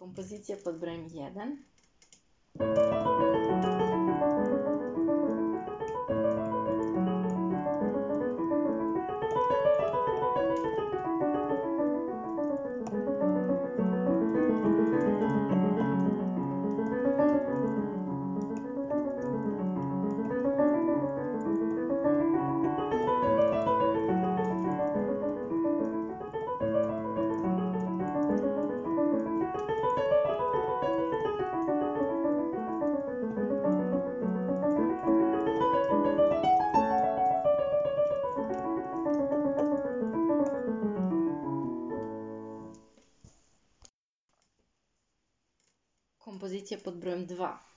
Kompozicija pod brojem 1. kompozycję pod brojem 2.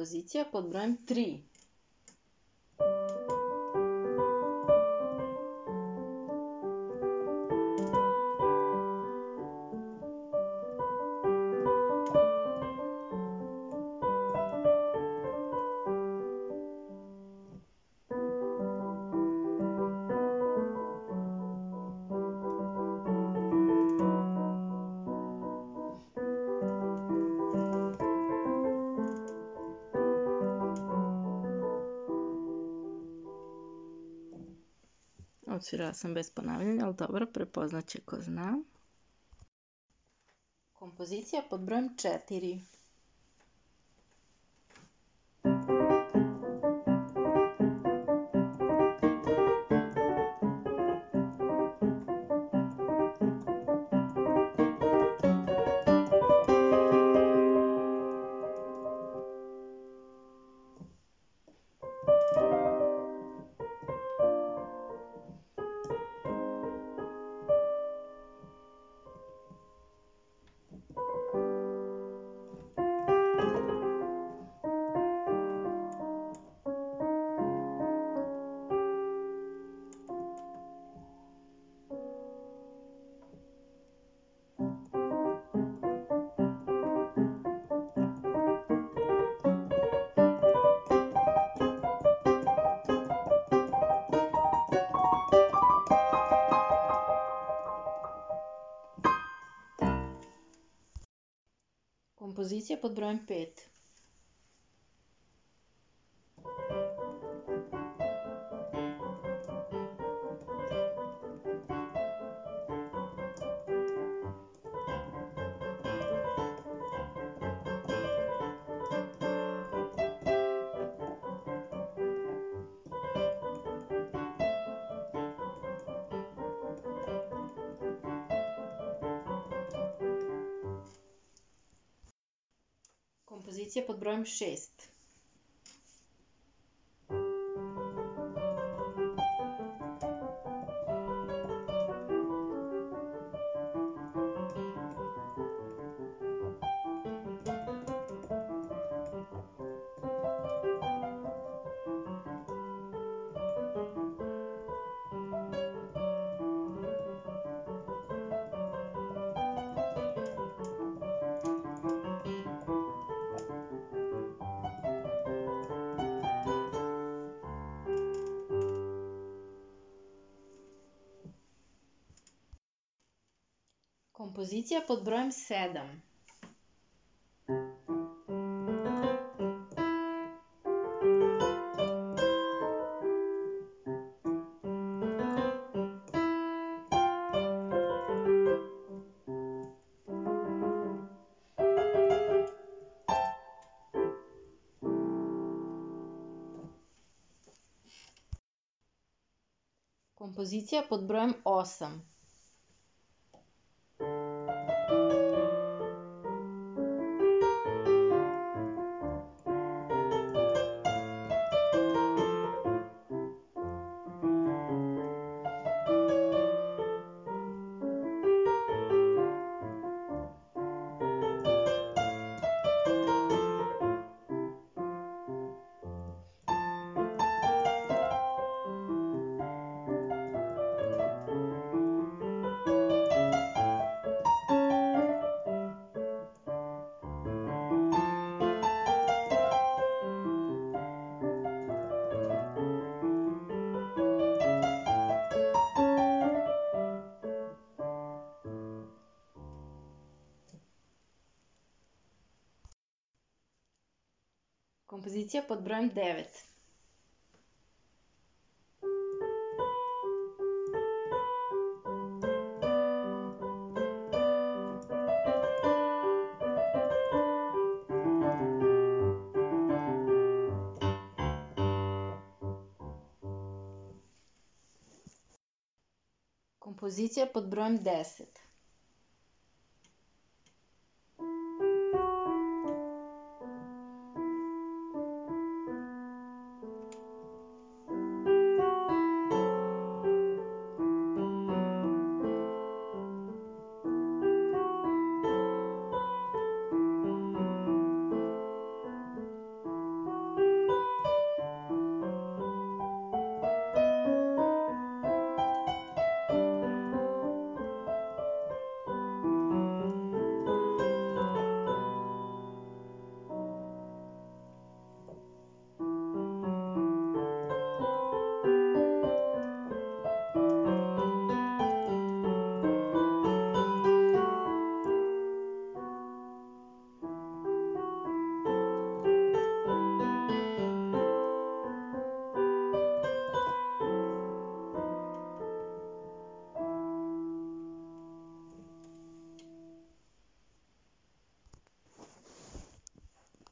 poziția, pot brojim 3. Odsvirala sam bez ponavljanja, ali dobro, prepoznat će ko zna. Kompozicija pod brojem četiri. Kompozicija pod brojem 5 позиція під броєм 6. Kompozicija pod brojem sedem. Kompozicija pod brojem osem. Композиција под бројем 9. Композиција под бројем 10.